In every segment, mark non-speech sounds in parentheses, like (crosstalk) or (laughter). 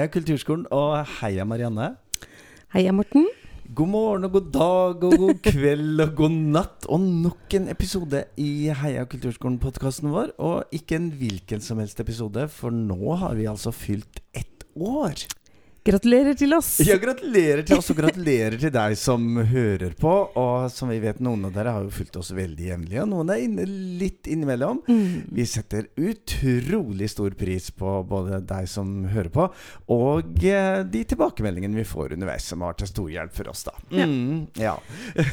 Heia Kulturskolen, og heia Marianne. Heia, Morten. God morgen og god dag og god kveld og god natt. Og nok en episode i Heia Kulturskolen-podkasten vår. Og ikke en hvilken som helst episode, for nå har vi altså fylt ett år. Gratulerer til oss. Ja, gratulerer til oss, og (laughs) gratulerer til deg som hører på. Og som vi vet, noen av dere har jo fulgt oss veldig jevnlig, og noen er inne litt innimellom. Mm. Vi setter utrolig stor pris på både deg som hører på, og eh, de tilbakemeldingene vi får underveis, som har til stor hjelp for oss, da. Ja. Mm, ja.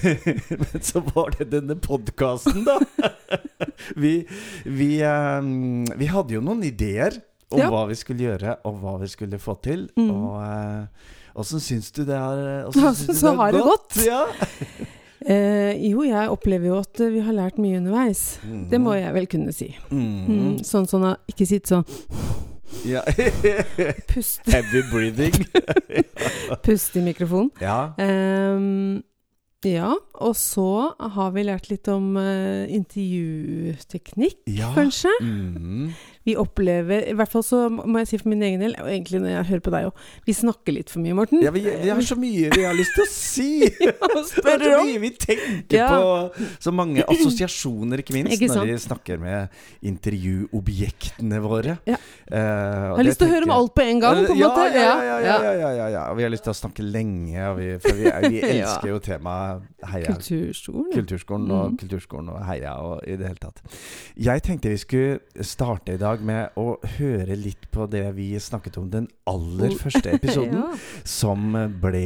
(laughs) Men så var det denne podkasten, da. (laughs) vi, vi, eh, vi hadde jo noen ideer om Ja. hva vi skulle gjøre, og hva vi skulle få til. Mm. Og eh, åssen syns du det har gått. så- du så har det gått. Ja. (laughs) Eh, jo, jeg opplever jo at eh, vi har lært mye underveis. Det må jeg vel kunne si. Mm. Mm. Sånn sånn ikke sitte sånn (laughs) Ja. (laughs) Pust, Heavy breathing. pust i mikrofonen. ja. Ehm, ja, og så har vi lært litt om uh, intervjuteknikk, ja. kanskje. Mm. Vi opplever I hvert fall så må jeg si for min egen del, og egentlig når jeg hører på deg òg, vi snakker litt for mye, Morten. Ja, vi, vi har så mye vi har lyst til å si! (laughs) ja, Det er så mye vi tenker Ja. på. Så mange assosiasjoner, ikke minst, Ikke når vi snakker med intervjuobjektene våre. Ja. Uh, Jeg har lyst til å høre om alt på en gang, på en ja, måte. Ja, ja, ja, ja, vi har lyst til å snakke lenge, vi, for vi, vi (laughs) elsker jo temaet Heia Kulturskolen. Kulturskolen og mm. Kulturskolen og Heia og i det hele tatt. Jeg tenkte vi skulle starte i dag med å høre litt på det vi snakket om den aller første (laughs) episoden, Ja. som ble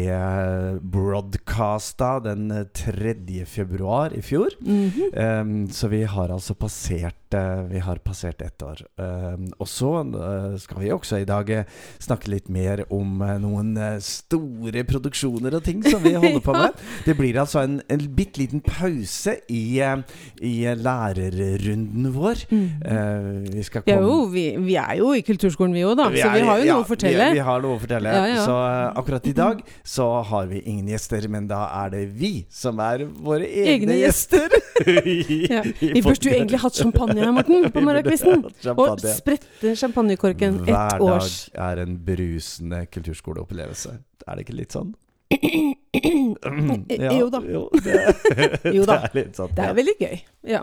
broadcasta den 3. februar i fjor. Mhm. Um, så vi har altså passert uh, Vi har passert ett år. Um, og så uh, skal vi også i dag uh, snakke litt mer om noen store produksjoner og ting som vi (laughs) holder på med. Det blir altså en, en bitte liten pause i, i lærerrunden vår. Mhm. Uh, vi komme jo, vi, vi er jo i kulturskolen vi òg, da. så vi har jo ja, noe å fortelle. Vi, vi har noe å fortelle. Ja. Så akkurat i dag så har vi ingen gjester, men da er det vi som er våre egne, Egne gjester. (laughs) (laughs) Ja. Vi burde jo egentlig hatt champagne her, Morten, på (laughs) morgenkvisten. Og sprette champagnekorken Hver dag er en brusende kulturskoleopplevelse. Er det ikke litt sånn? (clears throat) Jo da. Jo, det, Jo da. det er sånn. Det ja. er veldig gøy. Ja.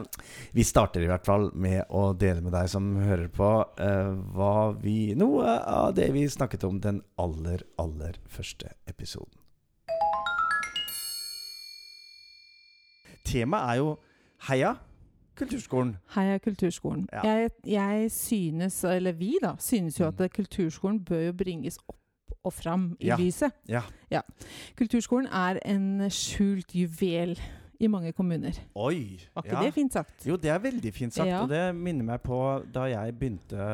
Vi starter i hvert fall med å dele med deg som hører på, uh, hva vi, noe av det vi snakket om den aller, aller første episoden. Temaet er jo Heia Kulturskolen. Heia Kulturskolen. Ja. Jeg, jeg synes, eller vi da, synes jo at eh, kulturskolen bør jo bringes opp og fram i Ja. lyset. Ja. Kulturskolen er en skjult juvel i mange kommuner. Oi! Var ikke det fint sagt? Jo, det er veldig fint sagt. Ja. Og det minner meg på da jeg begynte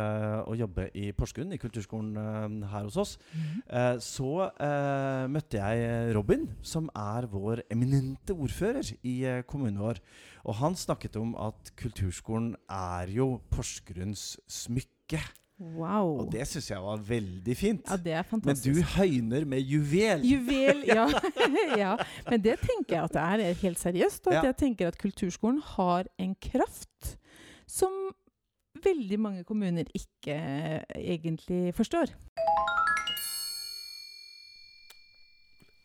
å jobbe i Porsgrunn, i kulturskolen eh, her hos oss. Mm. Eh, så uh, møtte jeg Robin, som er vår eminente ordfører i eh, kommunen vår. Og han snakket om at kulturskolen er jo Porsgrunns smykke. Wow. Og det syns jeg var veldig fint. Ja, det er Men du høyner med juvel. Juvel, ja. (laughs) (laughs) ja. Men det tenker jeg at det er helt seriøst. Og at Ja. jeg tenker at kulturskolen har en kraft som veldig mange kommuner ikke eh, egentlig forstår.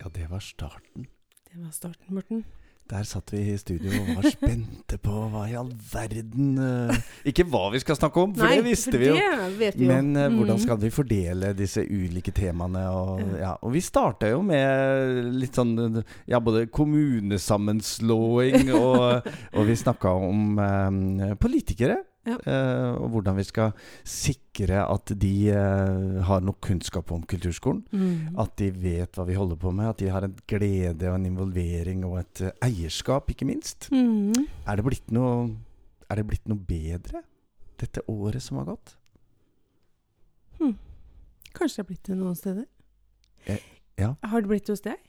Ja, det var starten. Det var starten, Morten. Der satt vi i studio og var spente på hva i all verden eh, Ikke hva vi skal snakke om, for det visste vi jo. Det vet vi jo. Men uh, hvordan Mm. skal vi fordele disse ulike temaene? Og, Ja. ja. og vi starta jo med litt sånn Ja, både kommunesammenslåing og, og vi snakka om um, politikere. Ja. eh, og hvordan vi skal sikre at de uh, har nok kunnskap om kulturskolen. Mm. At de vet hva vi holder på med. At de har en glede og en involvering og et uh, eierskap, ikke minst. Mm. Er det noe Er det blitt noe bedre dette året som har gått? Hmm. Kanskje det har blitt det noen steder? Eh, ja. Har det blitt det hos deg?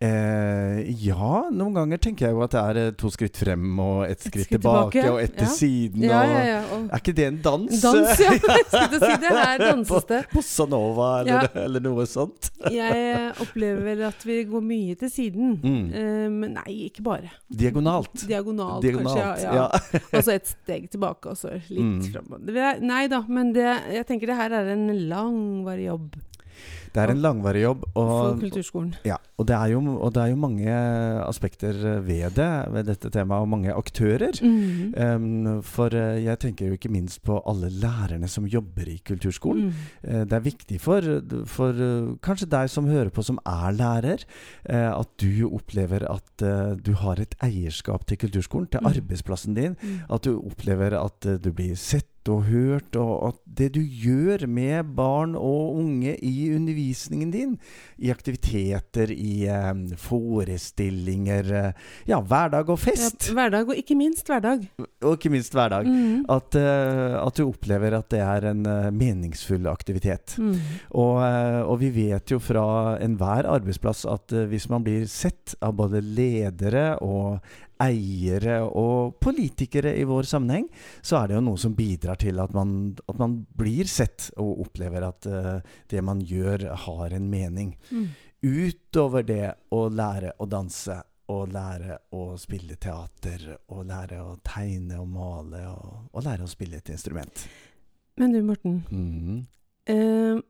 Eh, ja, noen ganger tenker jeg jo at det er eh, to skritt frem og ett skritt, skritt tilbake, tilbake, og ett til ja. siden. Ja, ja, ja. Og Er ikke det en dans? dans, ja. Jeg skulle si det. Her danses det. Bossa nova eller, eller noe sånt. (laughs) Jeg opplever vel at vi går mye til siden. Mm. Eh, Men nei, ikke bare. Diagonalt. Diagonalt, Diagonalt, kanskje. (laughs) Og så et steg tilbake, og så litt Mm. fram. Er- Nei da, men det, jeg tenker det her er en langvarig jobb. Det er en langvarig jobb. for Og, kulturskolen. ja, og, det er jo, og det er jo mange aspekter ved det, ved dette temaet, og mange aktører. Mhm. Um, for eh, jeg tenker jo ikke minst på alle lærerne som jobber i kulturskolen. Mm. Uh, Det er viktig for, for uh, kanskje deg som hører på som er lærer, uh, at du opplever at du har et eierskap til kulturskolen, til Mm. arbeidsplassen din. Mm. At du opplever at du blir sett og hørt, og at det du gjør med barn og unge i undervisningen din, i aktiviteter, i eh, forestillinger, eh, ja, hverdag og fest, Ja, hverdag, og ikke minst hverdag. og ikke minst hverdag, Mm. at, eh, at du opplever at det er en uh, meningsfull aktivitet. Mm. Og, og vi vet jo fra enhver arbeidsplass at hvis man blir sett av både ledere og eiere og politikere i vår sammenheng, så er det jo noe som bidrar til at man, at man blir sett og opplever at uh, det man gjør, har en mening. Mm. Utover det å lære å danse og lære å spille teater og lære å tegne og male og, og lære å spille et instrument. Men du, Morten. Mhm. Uh,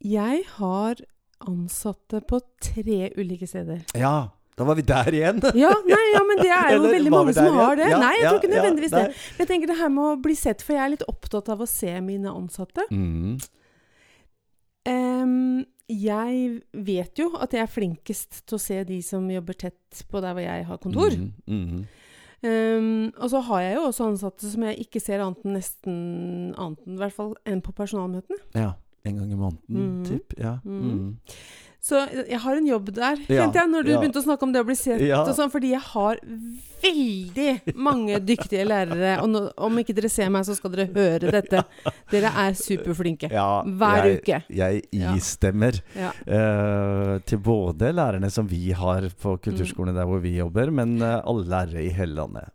jeg har ansatte på tre ulike steder. Ja, da var vi der igjen. (laughs) Ja, nei, ja, men det er jo Eller veldig mange som har det. Ja, nei, jeg ja, tror ikke nødvendigvis det. Men jeg tenker det her med å bli sett, for jeg er litt opptatt av å se mine ansatte. Mm. Um, jeg vet jo at jeg er flinkest til å se de som jobber tett på der hvor jeg har kontor. Mm. Mm. Um, og så har jeg jo også ansatte som jeg ikke ser annet enn nesten annet enn, i hvert fall enn på personalmøtene. Ja. En gang i måneden, mm. typ. Ja. Mhm. Så jeg har en jobb der, Ja, kjente jeg, når du ja. begynte å snakke om det å bli sett Ja. og sånn, fordi jeg har veldig mange dyktige lærere. Og nå, om ikke dere ser meg, så skal dere høre dette. Dere er superflinke. Ja, Hver jeg, uke. Jeg istemmer Ja. uh, til både lærerne som vi har på kulturskolen kulturskolene der hvor vi jobber, men uh, alle lærere i hele landet.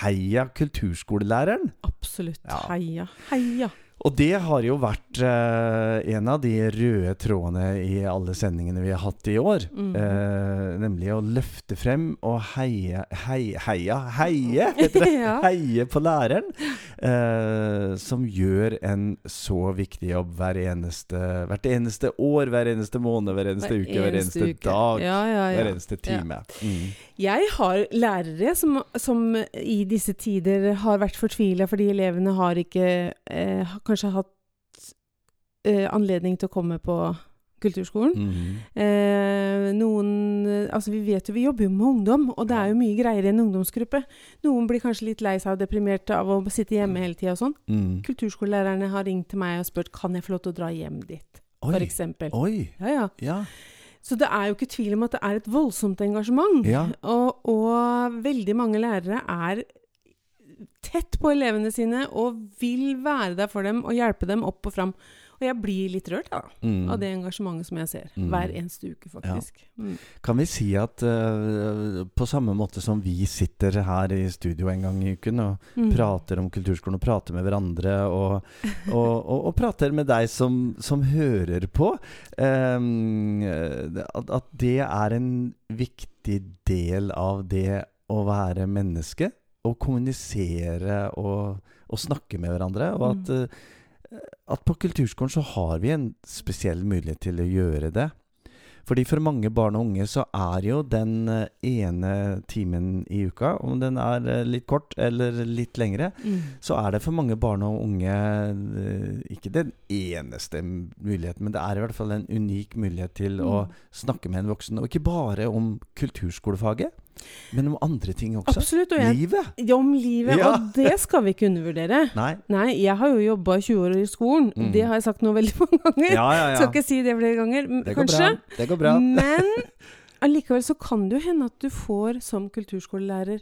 Heia kulturskolelæreren! Absolutt. Ja. Heia. Heia. Og det har jo vært eh, en av de røde trådene i alle sendingene vi har hatt i år. Mm. Eh, nemlig å løfte frem og heie hei, Heia Heie, heter det. (laughs) Ja. Heie på læreren. eh, som gjør en så viktig jobb hver eneste, hvert eneste år, hver eneste måned, hver eneste uke, hver eneste uke. dag. Ja, ja, ja. Hver eneste time. Mm. Jeg har lærere som, som i disse tider har vært fortvila fordi elevene har ikke eh, kanskje hatt eh, anledning til å komme på kulturskolen. Mhm. Eh, noen Altså, vi vet jo Vi jobber jo med ungdom, og det er jo mye greier i en ungdomsgruppe. Noen blir kanskje litt lei seg og deprimert av å sitte hjemme hele tida og sånn. Mm. Kulturskolelærerne har ringt til meg og spurt kan jeg få lov til å dra hjem dit, for Oi. eksempel. Oi. Ja, ja. Ja. Så det er jo ikke tvil om at det er et voldsomt engasjement. Ja. Og, og veldig mange lærere er tett på elevene sine og vil være der for dem og hjelpe dem opp og fram. Og jeg blir litt rørt da, Mm. av det engasjementet som jeg ser Mm. hver eneste uke, faktisk. Mm. Kan vi si at uh, på samme måte som vi sitter her i studio en gang i uken og Mm. prater om kulturskolen og prater med hverandre og, og, og, og prater med deg som, som hører på, um, at, at det er en viktig del av det å være menneske. Å kommunisere og, og snakke med hverandre. Og at, Mm. At på kulturskolen så har vi en spesiell mulighet til å gjøre det. Fordi for mange barn og unge så er jo den eh, ene timen i uka, om den er eh, litt kort eller litt lengre, Mm. så er det for mange barn og unge eh, ikke den eneste muligheten, men det er i hvert fall en unik mulighet til å Mm. snakke med en voksen. Og ikke bare om kulturskolefaget, men om andre ting også. Absolutt. Og jeg, Livet. ja, om livet. Ja. Og det skal vi ikke undervurdere. (laughs) Nei. Nei, jeg har jo jobba 20 år i skolen. Mm. Det har jeg sagt nå veldig (laughs) mange ganger. Ja, ja, ja. Skal ikke si det flere ganger, Det går kanskje. bra. Det går bra. Men (laughs) allikevel så kan det jo hende at du får som kulturskolelærer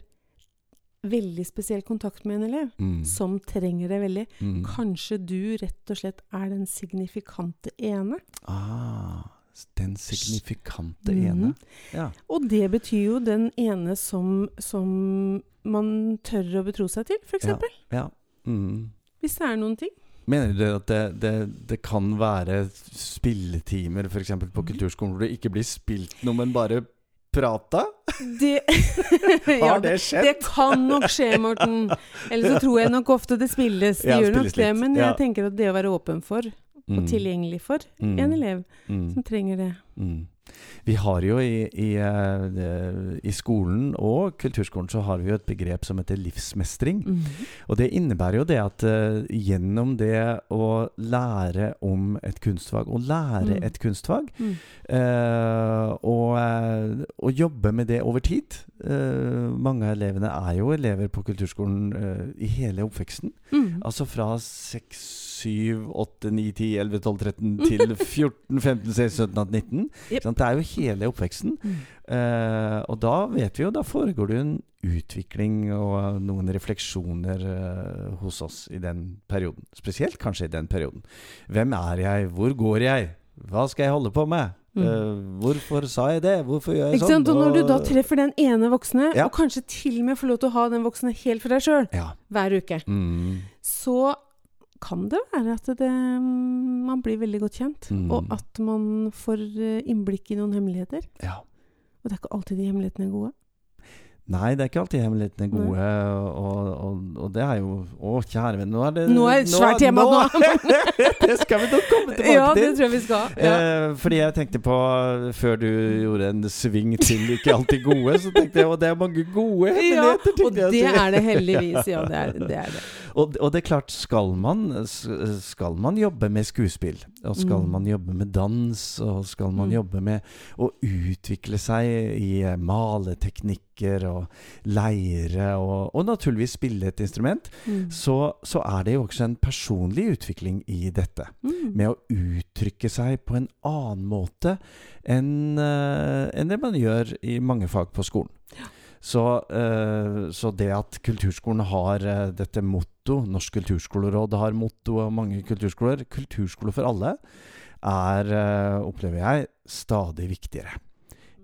veldig spesiell kontakt med en elev Mm. som trenger det veldig. Mm. Kanskje du rett og slett er den signifikante ene. Ah, den signifikante mm. ene. Ja. Og det betyr jo den ene som, som man tør å betro seg til, f.eks. Ja. ja. Mm. Hvis det er noen ting. Mener du at det, det, det kan være spilletimer f.eks. på kulturskolen hvor det ikke blir spilt noe, men bare prata? Det, (laughs) (laughs) Har det skjedd? det kan nok skje, Morten. Eller så tror jeg nok ofte det spilles. Det Ja, gjør nok det. Men Ja. jeg tenker at det å være åpen for og Mm. tilgjengelig for Mm. en elev Mm. som trenger det. Mm. Vi har jo i, i, eh, i skolen og kulturskolen så har vi jo et begrep som heter livsmestring. Mm. Og det innebærer jo det at uh, gjennom det å lære om et kunstfag, og lære Mm. et kunstfag, Mm. uh, og, eh, og jobbe med det over tid uh, Mange av elevene er jo elever på kulturskolen eh, i hele oppveksten. Altså fra 6, 7, 8, 9, 10, 11, 12, 13 til 14, 15, 16, 17, 18, 19. Yep. Sånn, Det er jo hele oppveksten. Mm. Uh, og da vet vi jo, da foregår det jo en utvikling og noen refleksjoner uh, hos oss i den perioden. Spesielt kanskje i den perioden. Hvem er jeg? Hvor går jeg? Hva skal jeg holde på med? Mm. Uh, hvorfor sa jeg det? Hvorfor gjør jeg sånn? Og når du da treffer den ene voksne, Ja. og kanskje til og med får lov til å ha den voksne helt for deg sjøl Ja. hver uke, Mm. så kan det være at det, man blir veldig godt kjent. Mm. Og at man får eh, innblikk i noen hemmeligheter. ja. Og det er ikke alltid de hemmelighetene er gode. Nei, det er ikke alltid hemmelighetene er gode, og, og, og det er jo Å, kjære venn, nå er det Nå er det et svært tema, nå. (laughs) det skal vi nok komme tilbake Ja, det tror jeg vi skal. Ja. Eh, fordi jeg tenkte på, før du gjorde en sving til ikke alltid gode, så tenkte jeg at det er mange gode hemmeligheter. Ja, og det er det heldigvis. Ja, det er det. Er det. Og, og det er klart, skal man, skal man jobbe med skuespill, og skal Mm. man jobbe med dans, og skal man Mm. jobbe med å utvikle seg i eh, maleteknikker og leire, og, og naturligvis spille et instrument, Mm. så, så er det jo også en personlig utvikling i dette. Mm. Med å uttrykke seg på en annen måte enn eh, enn det man gjør i mange fag på skolen. Så, eh, så det at kulturskolen har eh, dette motto, Norsk kulturskoleråd har motto og mange kulturskoler, kulturskole for alle, er, eh, opplever jeg, stadig viktigere.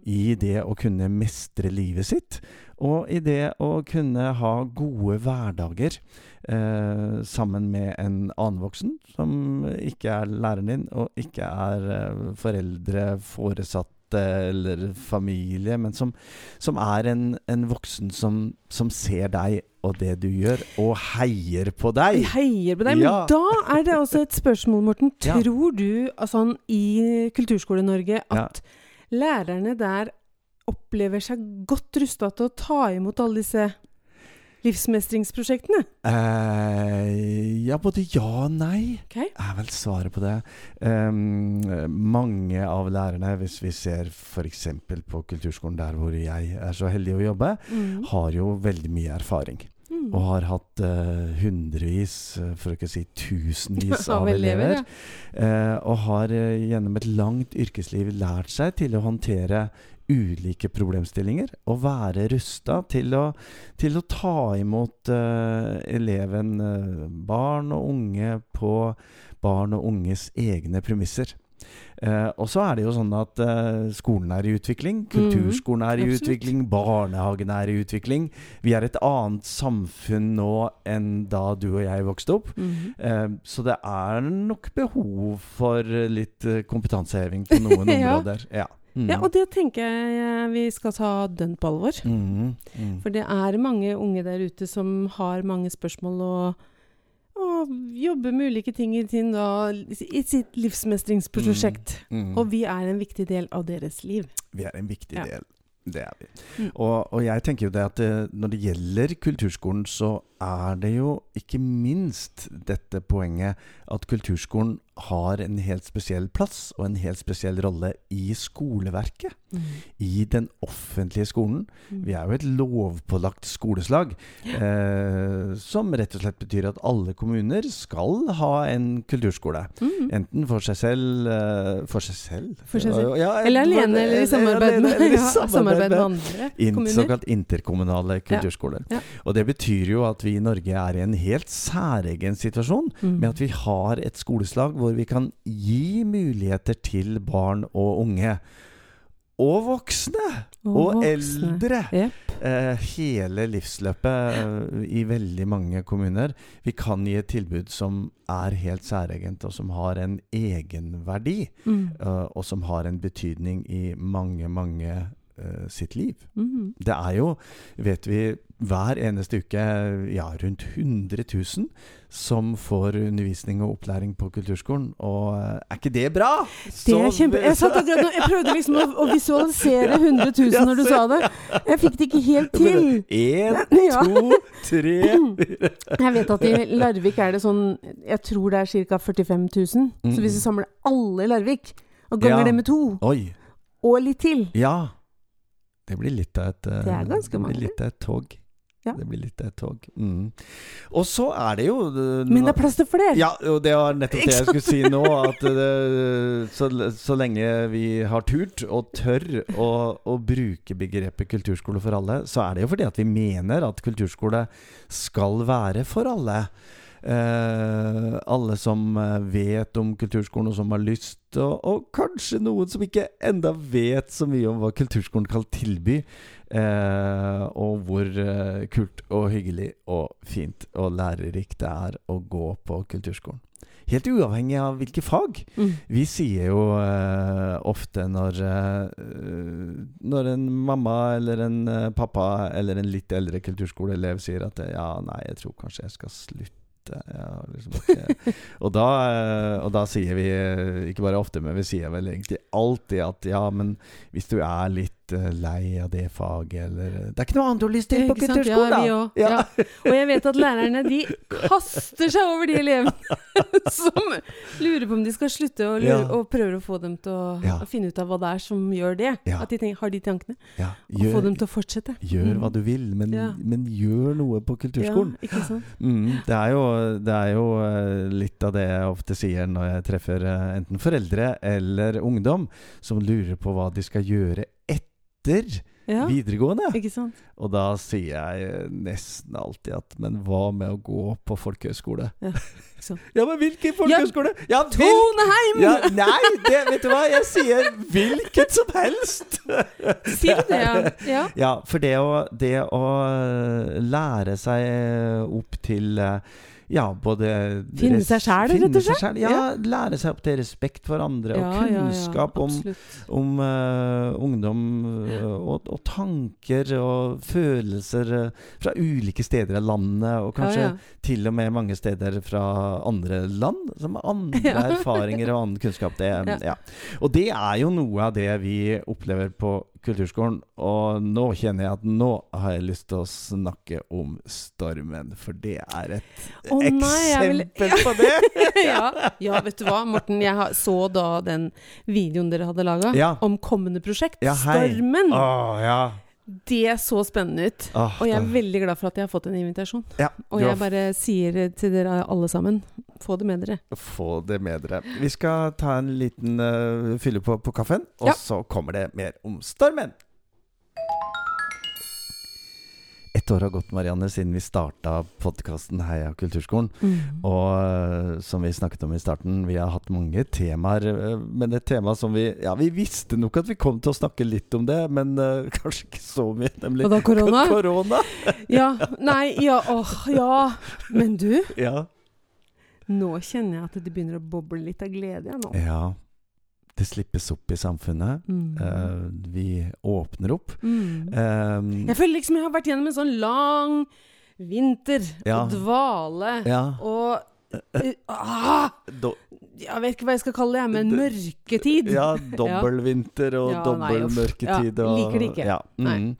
I det å kunne mestre livet sitt, og i det å kunne ha gode hverdager eh, sammen med en annen voksen, som ikke er læreren din, og ikke er foreldre, foreldre, foresatte eller familie, men som, som er en, en voksen som, som ser deg og det du gjør, og heier på deg. Heier på deg. Men da er det også et spørsmål, Morten. Ja. Tror du altså, i Kulturskole-Norge at lærerne der opplever seg godt rusta til å ta imot alle disse livsmestringsprosjektene? Eh, ja, både ja og nei. okay. er vel svaret på det. Um, mange av lærerne, hvis vi ser f.eks. på kulturskolen der hvor jeg er så heldig å jobbe, Mm. har jo veldig mye erfaring. Mm. Og har hatt uh, hundrevis, eh, for å ikke si tusenvis (laughs) Av elever. Eh, og har uh, gjennom et langt yrkesliv lært seg til å håndtere ulike problemstillinger. Og være rusta til, til å ta imot uh, eleven, uh, barn og unge, på barn og unges egne premisser. Uh, og så er det jo sånn at uh, skolen er i utvikling, kulturskolen er i Mm, utvikling, barnehagen er i utvikling. Vi er et annet samfunn nå enn da du og jeg vokste opp. Mhm. Uh, så det er nok behov for litt eh, kompetanseheving på noen (laughs) Ja. områder. Ja. Mm. Ja, og det tenker jeg vi skal ta dønn på alvor. Mm. mm. For det er mange unge der ute som har mange spørsmål og, og jobber med ulike ting i, sin, da, i sitt livsmestringsprosjekt. Mm. Og vi er en viktig del av deres liv. Vi er en viktig Ja. del. Det er vi. Mm. Og, og jeg tenker jo det at det, når det gjelder kulturskolen, så er det jo ikke minst dette poenget at kulturskolen har en helt spesiell plass og en helt spesiell rolle i skoleverket. I den offentlige skolen. Mm. Vi er jo et lovpålagt skoleslag, eh, som rett og slett betyr at alle kommuner skal ha en kulturskole. Mm. Enten for seg selv eh, For seg selv? For seg selv. Ja, Eller alene, eller i samarbeid med, eller i (laughs) ja, samarbeid med andre in, kommuner. såkalt interkommunale kulturskoler. Ja. Og det betyr jo at vi i Norge er i en helt særegen situasjon Mm. med at vi har et skoleslag hvor vi kan gi muligheter til barn og unge. Og voksne! Og, voksne. eldre! Yep. Eh, hele livsløpet eh, i veldig mange kommuner. Vi kan gi et tilbud som er helt særegent, og som har en egenverdi. Mm. eh, og som har en betydning i mange, mange sitt liv. Mm. Det er jo, vet vi, hver eneste uke ja, rundt 100 000 som får undervisning og opplæring på kulturskolen. Og eh, er ikke det bra? Det er kjempe... Jeg, satt jeg prøvde liksom å, å visualisere (laughs) 100 000 når du sa det. Jeg fikk det ikke helt til. Én, (laughs) to, tre (laughs) Jeg vet at i Larvik er det sånn Jeg tror det er ca. 45 000. Så hvis vi samler alle i Larvik, og ganger Ja. det med to, Oi. og litt til Ja. Det blir litt av et eh, Det er ganske mange. litt av et tog. Ja. Det blir litt et tog. Mm. Og så er det jo eh, Men det er plass til flere! Ja, og det var nettopp det jeg skulle si nå. At det, så, så lenge vi har turt og tør å, å bruke begrepet kulturskole for alle, så er det jo fordi at vi mener at kulturskole skal være for alle. Eh, alle som eh, vet om kulturskolen, og som har lyst, og, og kanskje noen som ikke enda vet så mye om hva kulturskolen kan tilby. Eh, og hvor eh, kult og hyggelig og fint og lærerikt det er å gå på kulturskolen. Helt uavhengig av hvilke fag. Mm. Vi sier jo eh, ofte når eh, Når en mamma eller en eh, pappa eller en litt eldre kulturskoleelev sier at ja, nei, jeg tror kanskje jeg skal slutte. Jeg har liksom. Og, da, eh, og da sier vi, eh, ikke bare ofte, men vi sier vel egentlig alltid at ja, men hvis du er litt eh, lei av det faget, eller eh, Det er ikke noe annet du har lyst til på kulturskolen, Ja, da! Ja. Ja. Og jeg vet at lærerne de kaster seg over de elevene (laughs) som lurer på om de skal slutte, og, lurer, og prøver å få dem til å, å finne ut av hva det er som gjør det. At de tenker, har de tankene. Ja, Og få dem til å fortsette. gjør hva Mm. du vil, men, men gjør noe på kulturskolen. Ja, ikke sant? Mm, det, er jo, det er jo eh, litt av det jeg ofte sier når jeg treffer enten foreldre eller ungdom som lurer på hva de skal gjøre etter Ja, videregående. ikke sant? Og da sier jeg eh, nesten alltid at Men hva med å gå på folkehøyskole? Ja, (laughs) ja, men hvilken folkehøyskole? Ja, Toneheim! ja, nei, det, vet du hva? Jeg sier hvilket som helst! (laughs) Sier det, ja? (laughs) ja? For det å, det å øh, lære seg opp til øh, ja, både Finne seg selv, rett og slett? Ja, Ja. lære seg opp til respekt for andre, Ja, og ja, ja, kunnskap om, om uh, ungdom øh, og, og tanker og følelser øh, fra ulike steder av landet, og kanskje ja, ja. til og med mange steder fra andre land, som har (laughs) andre Ja. erfaringer og annen kunnskap. Det, Ja. ja. Og det er jo noe av det vi opplever på kulturskolen. Og nå kjenner jeg at nå har jeg lyst til å snakke om stormen, for det er et oh, nei, eksempel vil- eksempel (laughs) på det! (laughs) ja. ja, vet du hva, Morten. Jeg har- så da den videoen dere hadde laga Ja. om kommende prosjekt. Ja. Stormen! Å, ja. Det så spennende ut. Åh, Og jeg er da- veldig glad for at jeg har fått en invitasjon. ja, Og jeg bare sier til dere alle sammen få det med dere. Få det med dere. Vi skal ta en liten uh, fylle på på kaffen, og Ja. så kommer det mer om stormen. Ett år har gått, Marianne, siden vi starta podkasten Heia kulturskolen. Og øh, som vi snakket om i starten, vi har hatt mange temaer. øh, men et tema som vi Ja, vi visste nok at vi kom til å snakke litt om det, men uh, (laughs) kanskje ikke så mye, nemlig Og da korona? (laughs) korona. Ja, nei, ja, åh, ja. Men du, Ja. nå kjenner jeg at det begynner å boble litt av glede jeg nå. ja. Det slippes opp i samfunnet. Mm. Uh, vi åpner opp. Mm. Um, Jeg føler liksom jeg har vært gjennom en sånn lang vinter Ja. og dvale ja. og uh, ah, Do, Jeg vet ikke hva jeg skal kalle det, men mørketid. (laughs) ja, dobbeltvinter og Ja, nei, mørketid. Ja, liker det ikke. Ja, mm.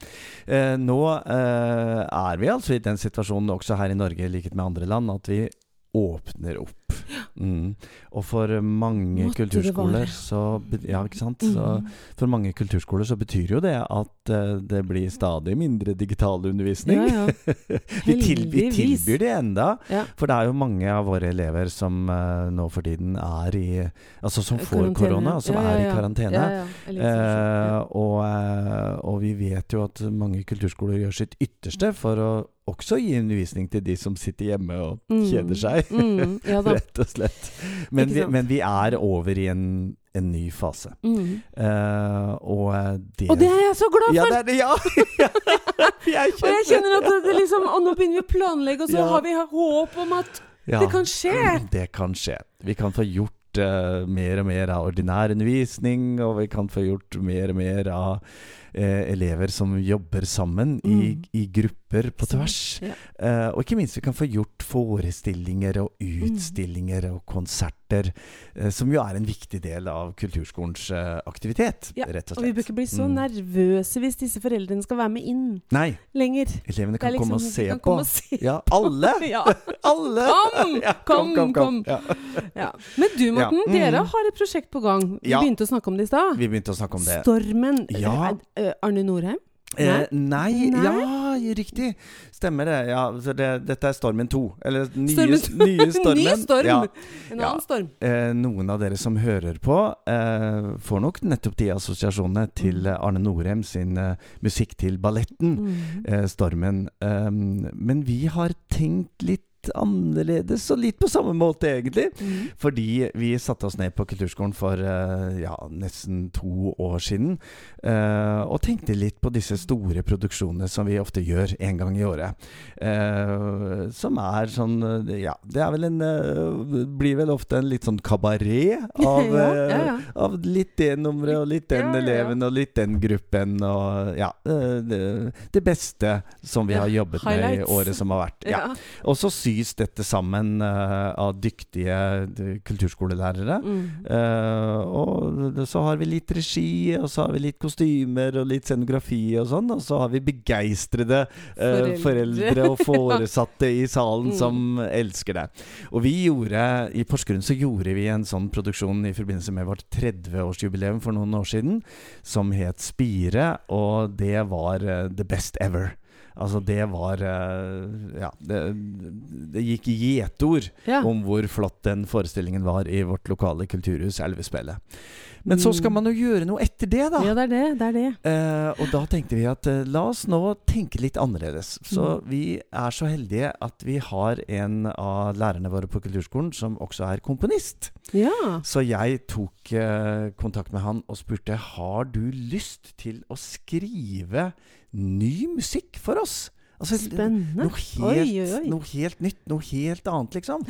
Uh, nå er vi altså i den situasjonen, også her i Norge, i likhet med andre land, at vi åpner opp. Mm. Og for mange Måtte kulturskoler så Ja, sant? Så Mm. for mange kulturskoler så betyr jo det at eh, det blir stadig mindre digital undervisning. Ja, ja. (laughs) vi, til, vi tilbyr det enda. Ja. For det er jo mange av våre elever som uh, nå for tiden er i Altså som får korona, og som er i karantene. Eh, og, uh, og vi vet jo at mange kulturskoler gjør sitt ytterste for å også gi undervisning til de som sitter hjemme og Mm. kjeder seg. ja. Mm, ja. (laughs) Rett og slett. Men vi, men vi er over i en, en ny fase. Mm. Uh, og eh, det Og det er jeg så glad Ja, for! det er det! Ja! (laughs) jeg og jeg kjenner at det, liksom Og nå begynner vi å planlegge, og så Ja. har vi håp om at Ja, det kan skje. (clears throat) Det kan skje. Vi kan få gjort uh, mer og mer av ordinær undervisning, og vi kan få gjort mer og mer av uh, elever som jobber sammen i, Mm. i grupper på tvers. Ja. Uh, og ikke minst vi kan få gjort forestillinger og Mm. utstillinger og konserter, uh, som jo er en viktig del av kulturskolens uh, aktivitet, Ja, rett og slett. Og vi bør ikke bli så Mm. nervøse hvis disse foreldrene skal være med inn Nei, lenger. elevene kan liksom, komme og se kan på. komme og se Ja, alle! (laughs) Ja. (laughs) Alle! Kom! (laughs) Ja, Kom, kom. Ja. Ja. Men du, Morten, mm. dere har et prosjekt på gang. Vi begynte å snakke om det i stad. Vi begynte å snakke om det. Stormen. Ja. Arne Norheim? Eh, nei, Nei? ja, riktig. Stemmer det. Ja, så det. Dette er Stormen 2. Eller nye, Stormen nye (laughs) Stormen. Ny storm! Ja. En Ja. storm. Eh, noen av dere som hører på, eh, får nok nettopp de assosiasjonene til Mm. eh, Arne Norheim sin eh, musikk til balletten, Mm. eh, 'Stormen'. Um, men vi har tenkt litt annerledes, og litt på samme måte, egentlig. Mm. Fordi vi satte oss ned på kulturskolen for eh, ja, nesten to år siden. eh, og tenkte litt på disse store produksjonene som vi ofte gjør en gang i året. Eh, som er sånn Ja, det er vel en Blir vel ofte en litt sånn kabaret (laughs) av, Ja, ja, av litt det nummeret og litt den eleven og litt den gruppen og Ja. det, det beste som vi har jobbet med i året som har vært. Ja. Ja. Og så sys dette sammen eh, av dyktige kulturskolelærere. Mm. Eh, og så har vi litt regi, og så har vi litt kostymer og litt scenografi og sånn. Og så har vi begeistrede eh, Foreldre. foreldre og foresatte i salen (laughs) Mm. som elsker det. Og vi gjorde, i Porsgrunn så gjorde vi en sånn produksjon i forbindelse med vårt 30-årsjubileum for noen år siden, som het Spire, og det var the best ever. Altså, det var eh, Ja, det, det gikk gjetord Ja. om hvor flott den forestillingen var i vårt lokale kulturhus, Elvespillet. Men så skal Mm. man jo gjøre noe etter det, da. ja, det er det. Det er det. Eh, og da tenkte vi at eh, la oss nå tenke litt annerledes. Så Mm. vi er så heldige at vi har en av lærerne våre på kulturskolen som også er komponist. Ja. Så jeg tok eh, kontakt med han og spurte har du lyst til å skrive ny musikk for oss. Altså, Spennende. Noe helt, Oi, oi, oi. noe helt nytt, noe helt annet, liksom.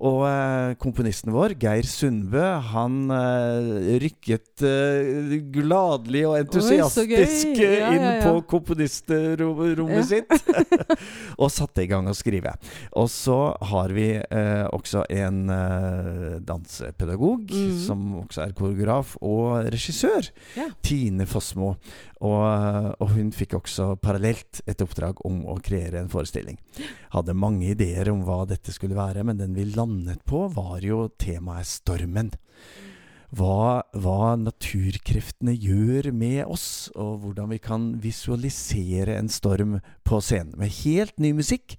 Og eh, komponisten vår, Geir Sundbø, han eh, rykket eh, gladelig og entusiastisk gøy. eh, Ja, inn ja, ja. på komponistrommet sitt. (laughs) og satte i gang å skrive. Og så har vi eh, også en eh, dansepedagog, mm. som også er koreograf og regissør. Tine Fossmo. Og, og hun fikk også parallelt et oppdrag om å kreere en forestilling. Hadde mange ideer om hva dette skulle være, men den vi landet på, var jo temaet stormen. Hva, hva naturkreftene gjør med oss, og hvordan vi kan visualisere en storm på scenen. Med helt ny musikk,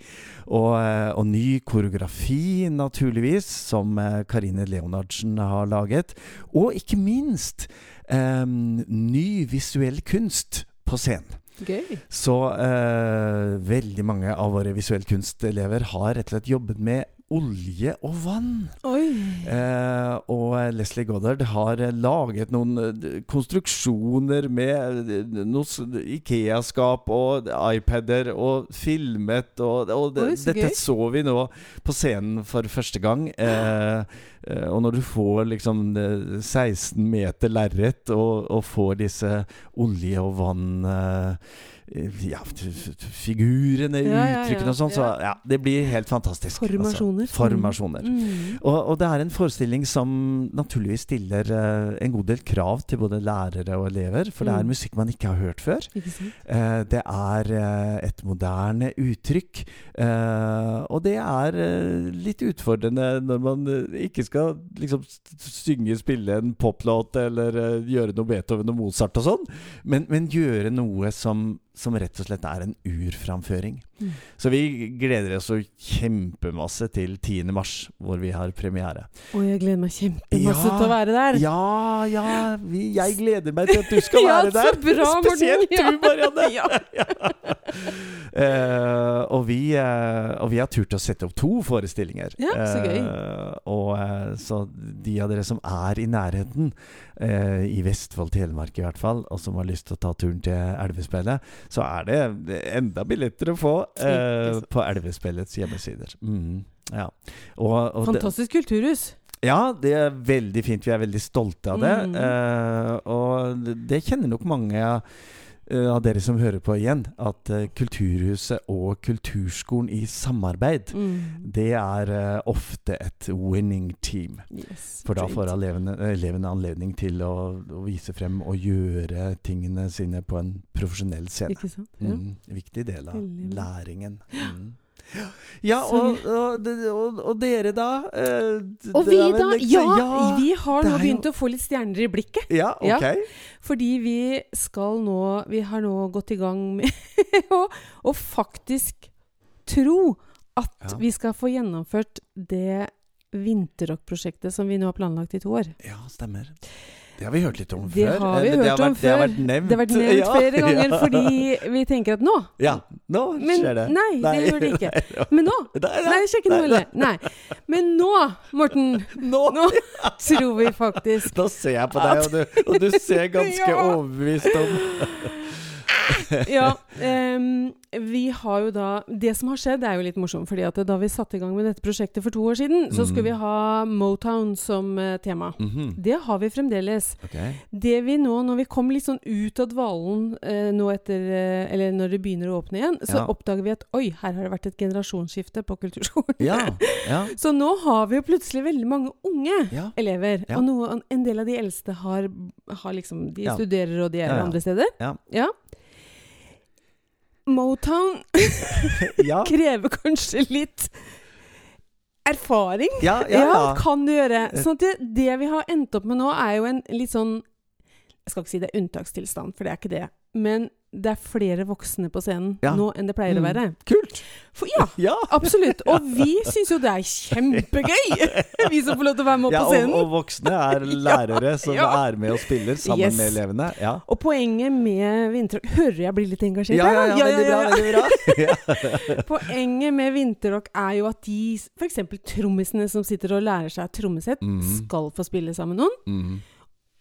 og, eh, og ny koreografi, naturligvis, som eh, Karine Leonardsen har laget. Og ikke minst eh, ny visuell kunst på scenen. Gøy. Så eh, veldig mange av våre visuell kunstelever har rett og slett jobbet med olje og vann. Eh, og Leslie Goddard har eh, laget noen eh, konstruksjoner med eh, Ikea-skap og iPader og filmet, og, og det, Oi, så dette gøy. så vi nå på scenen for første gang. Eh, eh, og når du får liksom eh, 16 meter lerret og, og får disse olje og vann eh, ja, f- f- figurene, Ja, ja, ja, uttrykkene og sånn. Så ja, det blir helt fantastisk. altså. Formasjoner. Formasjoner. Mm. Og, og det er en forestilling som naturligvis stiller uh, en god del krav til både lærere og elever, for det er Mm. musikk man ikke har hørt før. Uh. Eh, det er uh, et moderne uttrykk, eh, og det er eh, litt utfordrende når man eh, ikke skal liksom synge, spille en poplåt eller eh, gjøre noe Beethoven og Mozart og sånn, men, men gjøre noe som, som rett og slett er en urframføring. Mm. Så vi gleder oss så kjempemasse til 10. mars, hvor vi har premiere. Og jeg gleder meg kjempemasse Ja. til å være der. Ja, ja, vi, jeg gleder meg til at du skal (laughs) Ja, være så der. bra. Spesielt du, (laughs) Marianne. Ja. (laughs) Eh, og, vi, uh, og vi har turt å sette opp to forestillinger. Ja, så gøy. Uh, og så de av dere som er i nærheten, i Vestfold, Telemark i hvert fall, og som har lyst til å ta turen til Elvespillet, så er det enda billetter å få eh, på Elvespillets hjemmesider. Mm, ja. Og, og det- Fantastisk kulturhus. ja, det er veldig fint. Vi er veldig stolte av det. Mm. Eh, og det- det kjenner nok mange eh, av dere som hører på igjen, at eh, Kulturhuset og Kulturskolen i samarbeid, Mm. det er eh, ofte et winning team. Yes, For da får elevene, elevene anledning til å, å vise frem og gjøre tingene sine på en profesjonell scene. Ikke sant? Ja. Mm, viktig del av læringen. Mm. Ja, og, og, og, og dere, da? Eh, Og vi, vel da? liksom- Ja, vi har nå begynt jo- å få litt stjerner i blikket. Ja, Ja. ok. Fordi vi skal nå Vi har nå gått i gang med (laughs) å faktisk tro at Ja. vi skal få gjennomført det vinterrockprosjektet som vi nå har planlagt i to år. Ja, stemmer. Det har vi hørt litt om Det før. har vi det hørt har om vært, Det har vært nevnt. Det har vært nevnt (laughs) Ja, flere ganger (laughs) ja. fordi vi tenker at nå Ja, nå Men skjer det. nei, det gjør det ikke. (laughs) Nei, Men nå nei, nei, Nei, det skjer ikke noe nei, heller. Nei. Men nå, Morten, Nå, nå tror vi faktisk nå ser jeg på deg, og du, og du ser ganske overbevist om Ja. Um, vi har jo da Det som har skjedd, er jo litt morsomt. fordi at da vi satte i gang med dette prosjektet for to år siden, så skulle vi Mm. ha Motown som eh, tema. -hmm. Det har vi fremdeles. Okay. Det vi nå, når vi kom litt sånn ut av dvalen eh, nå etter eh, Eller når det begynner å åpne igjen, så Ja. oppdager vi at oi, her har det vært et generasjonsskifte på kulturskolen. Ja. ja. (laughs) Så nå har vi jo plutselig veldig mange unge ja. elever. Ja. Og noe, en del av de eldste har, har liksom De Ja. studerer, og de er Ja, ja. andre steder. Ja. Motown (laughs) ja. krever kanskje litt erfaring. Ja, Ja, ja, kan du gjøre. Sånn at det, det vi har endt opp med nå, er jo en litt sånn Jeg skal ikke si det er unntakstilstand, for det er ikke det. Men det er flere voksne på scenen Ja. nå enn det pleier å Mm. være. Kult! For ja, (laughs) Ja. absolutt. (laughs) Og vi syns jo det er kjempegøy! (laughs) Vi som får lov til å være med opp ja på og, scenen. og voksne er lærere som ja. er med og spiller sammen Yes. med elevene. Ja. Og poenget med vinterrock Hører jeg blir litt engasjert Ja, her, ja, da? ja, bra. Ja. Poenget med vinterrock er jo at de, f.eks. trommisene som sitter og lærer seg trommesett, Mhm. skal få spille sammen med noen. Mhm.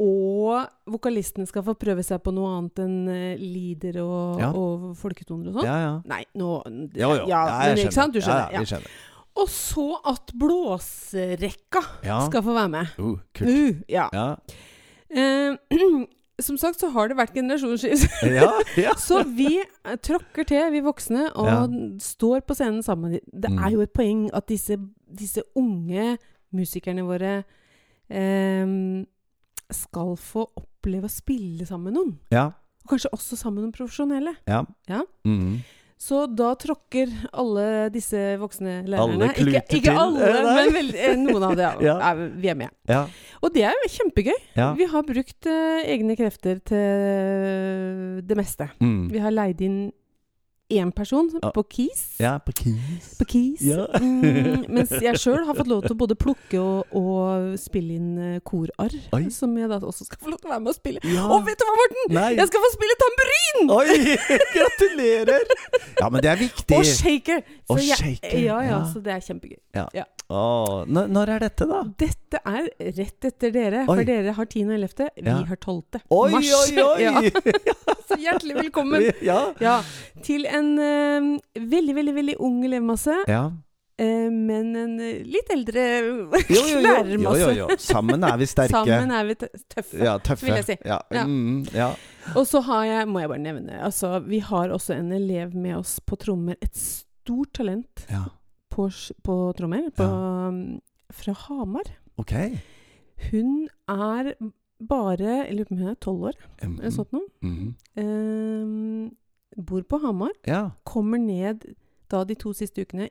Og vokalisten skal få prøve seg på noe annet enn lider og, Ja. og folketoner og sånn. Ja, ja. Nei, nå Jo, jo. Ja, jeg men ikke sant? Du skjønner. Ja, ja, vi skjønner. Og så at blåserekka Ja. skal få være med. Uh, kult. Uh, ja. Ja. Eh, (clears throat) som sagt så har det vært generasjonsskift. (laughs) Ja, ja. (laughs) Så vi eh, tråkker til, vi voksne, og Ja. står på scenen sammen. Det Mm. er jo et poeng at disse, disse unge musikerne våre eh, skal få oppleve å spille sammen med noen. Ja. Og kanskje også sammen med noen profesjonelle. ja. Ja. Mhm. Så da tråkker alle disse voksne lærerne Alle kluter ikke, ikke alle, til. nei. men veldig, eh, noen av dem. (laughs) Ja. er, vi er med. ja. Og det er jo kjempegøy. ja. Vi har brukt uh, egne krefter til det meste. Mm. Vi har leid inn én person Ja. på Keys. Ja, på Keys. På Kis. Ja. mm, mens jeg (laughs) sjøl har fått lov til å både plukke og, og spille inn eh, korarr. Som jeg da også skal få lov til å være med og spille. Ja. Og vet du hva, Morten? Nei. Jeg skal få spille tamburin! Oi! (laughs) Gratulerer! Ja, men det er viktig. Og shaker! Så Og jeg- shaker, Ja, ja, ja. så det er kjempegøy. Åh, når, når er dette, da? Dette er rett etter dere, for dere har 10. og 11. Vi Ja. har 12. Oi, mars. oi, oi! (laughs) Ja, så hjertelig velkommen. (laughs) Ja. Ja, til en uh, veldig, veldig veldig ung elevmasse, ja. Uh, men en eh, litt eldre Jo, jo, jo. (laughs) jo, lærermasse. jo, jo. Sammen er vi sterke. Sammen er vi tøffe. Ja, tøffe. vil jeg si. Ja. Ja. Mm, ja. Og så har jeg, må jeg bare nevne, altså vi har også en elev med oss på trommer. Et stort talent ja. på, på trommer på, um, fra Hamar. Ok. Hun er bare Jeg lurer på om hun er tolv år, Mhm. eller sånt noe. Ehm, bor på Hamar. Ja. Kommer ned da de to siste ukene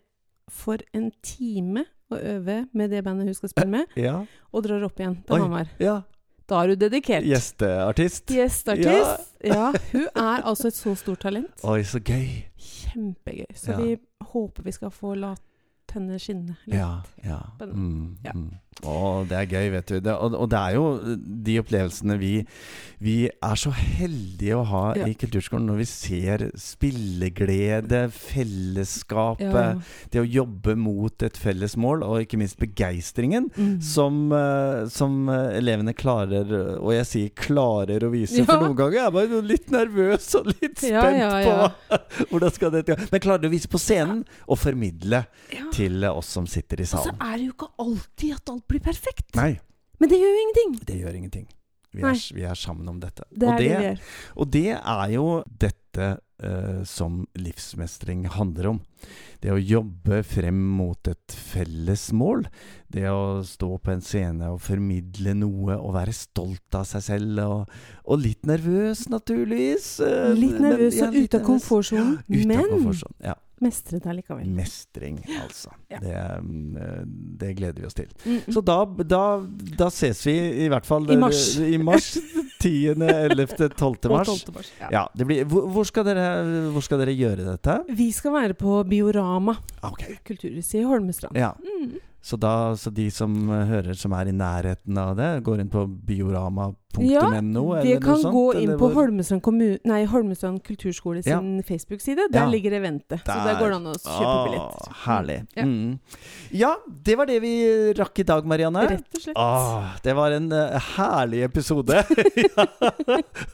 for en time å øve med det bandet hun skal spille med, Ja. og drar opp igjen til Oi. Hamar. ja. Da er du dedikert. Gjesteartist. Gjesteartist. Ja. Hun er altså et så stort talent. Oi, så gøy. Kjempegøy. Så vi håper vi skal få la henne skinne litt. Ja. ja. Mm, Ja. mm. Å, det er gøy, vet du. Det, og, og det er jo de opplevelsene vi, vi er så heldige å ha Ja. i kulturskolen når vi ser spilleglede, fellesskapet, Ja. det å jobbe mot et felles mål, og ikke minst begeistringen. Mm. Som, eh, som eh, elevene klarer, og jeg sier klarer å vise, for noen ganger er man litt nervøs og litt spent på (laughs) hvordan skal dette gå. Men klarer å vise på scenen og formidle til oss som sitter i Og så salen. er det jo ikke alltid at alt blir perfekt. Nei, Men det gjør jo ingenting. det gjør ingenting. Vi er, vi er sammen om dette. Det og, det, det, og det er jo dette uh, som livsmestring handler om. Det å jobbe frem mot et felles mål. Det å stå på en scene og formidle noe og være stolt av seg selv. Og, og litt nervøs, naturligvis. eh, Litt men- nervøs ja, og ute av komfortsonen, Ja, ute av men komfortsonen, Ja. Mestre det likevel. Mestring, altså. Ja. Det, mm, det gleder vi oss til. Mm, Så da, da, da ses vi i hvert fall I mars. I mars 10., 11., 12. Mars. 12. mars. Ja. Ja, det blir, hvor, hvor, skal dere, hvor skal dere gjøre dette? Vi skal være på Biorama, Okay. kulturhuset i Holmestrand. Ja, Mm. så, da, så de som eh, hører som er i nærheten av det, går inn på biorama.no? Ja, eller Det kan sånt, gå inn på hvor- Holmestrand, kommun, nei, Holmestrand kulturskole Ja. sin Facebook-side. Der Ja. ligger eventet. Så der går det an å kjøpe billett. Herlig. Ja. Mm. Ja, det var det vi rakk i dag, Marianne. Rett og slett. Åh, det var en uh, herlig episode. (laughs)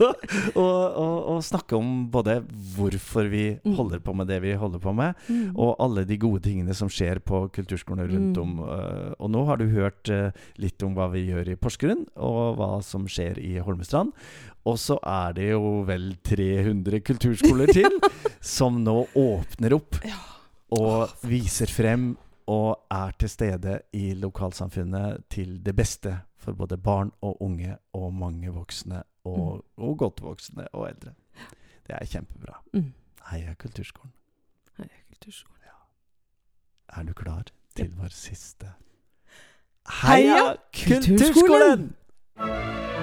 (laughs) og snakke om både hvorfor vi Mm. holder på med det vi holder på med, Mm. og alle de gode tingene som skjer på kulturskolene rundt Mm. om. Uh, og nå har du hørt uh, litt om hva vi gjør i Porsgrunn, og hva som skjer i Holmestrand. Og så er det jo vel 300 kulturskoler til (laughs) som nå åpner opp Ja. og viser frem og er til stede i lokalsamfunnet til det beste for både barn og unge og mange voksne og, og godt voksne og eldre. Det er kjempebra. Mm. Heia Kulturskolen. Heia kulturskole. Er du klar til vår siste Heia Kulturskolen! Kulturskolen!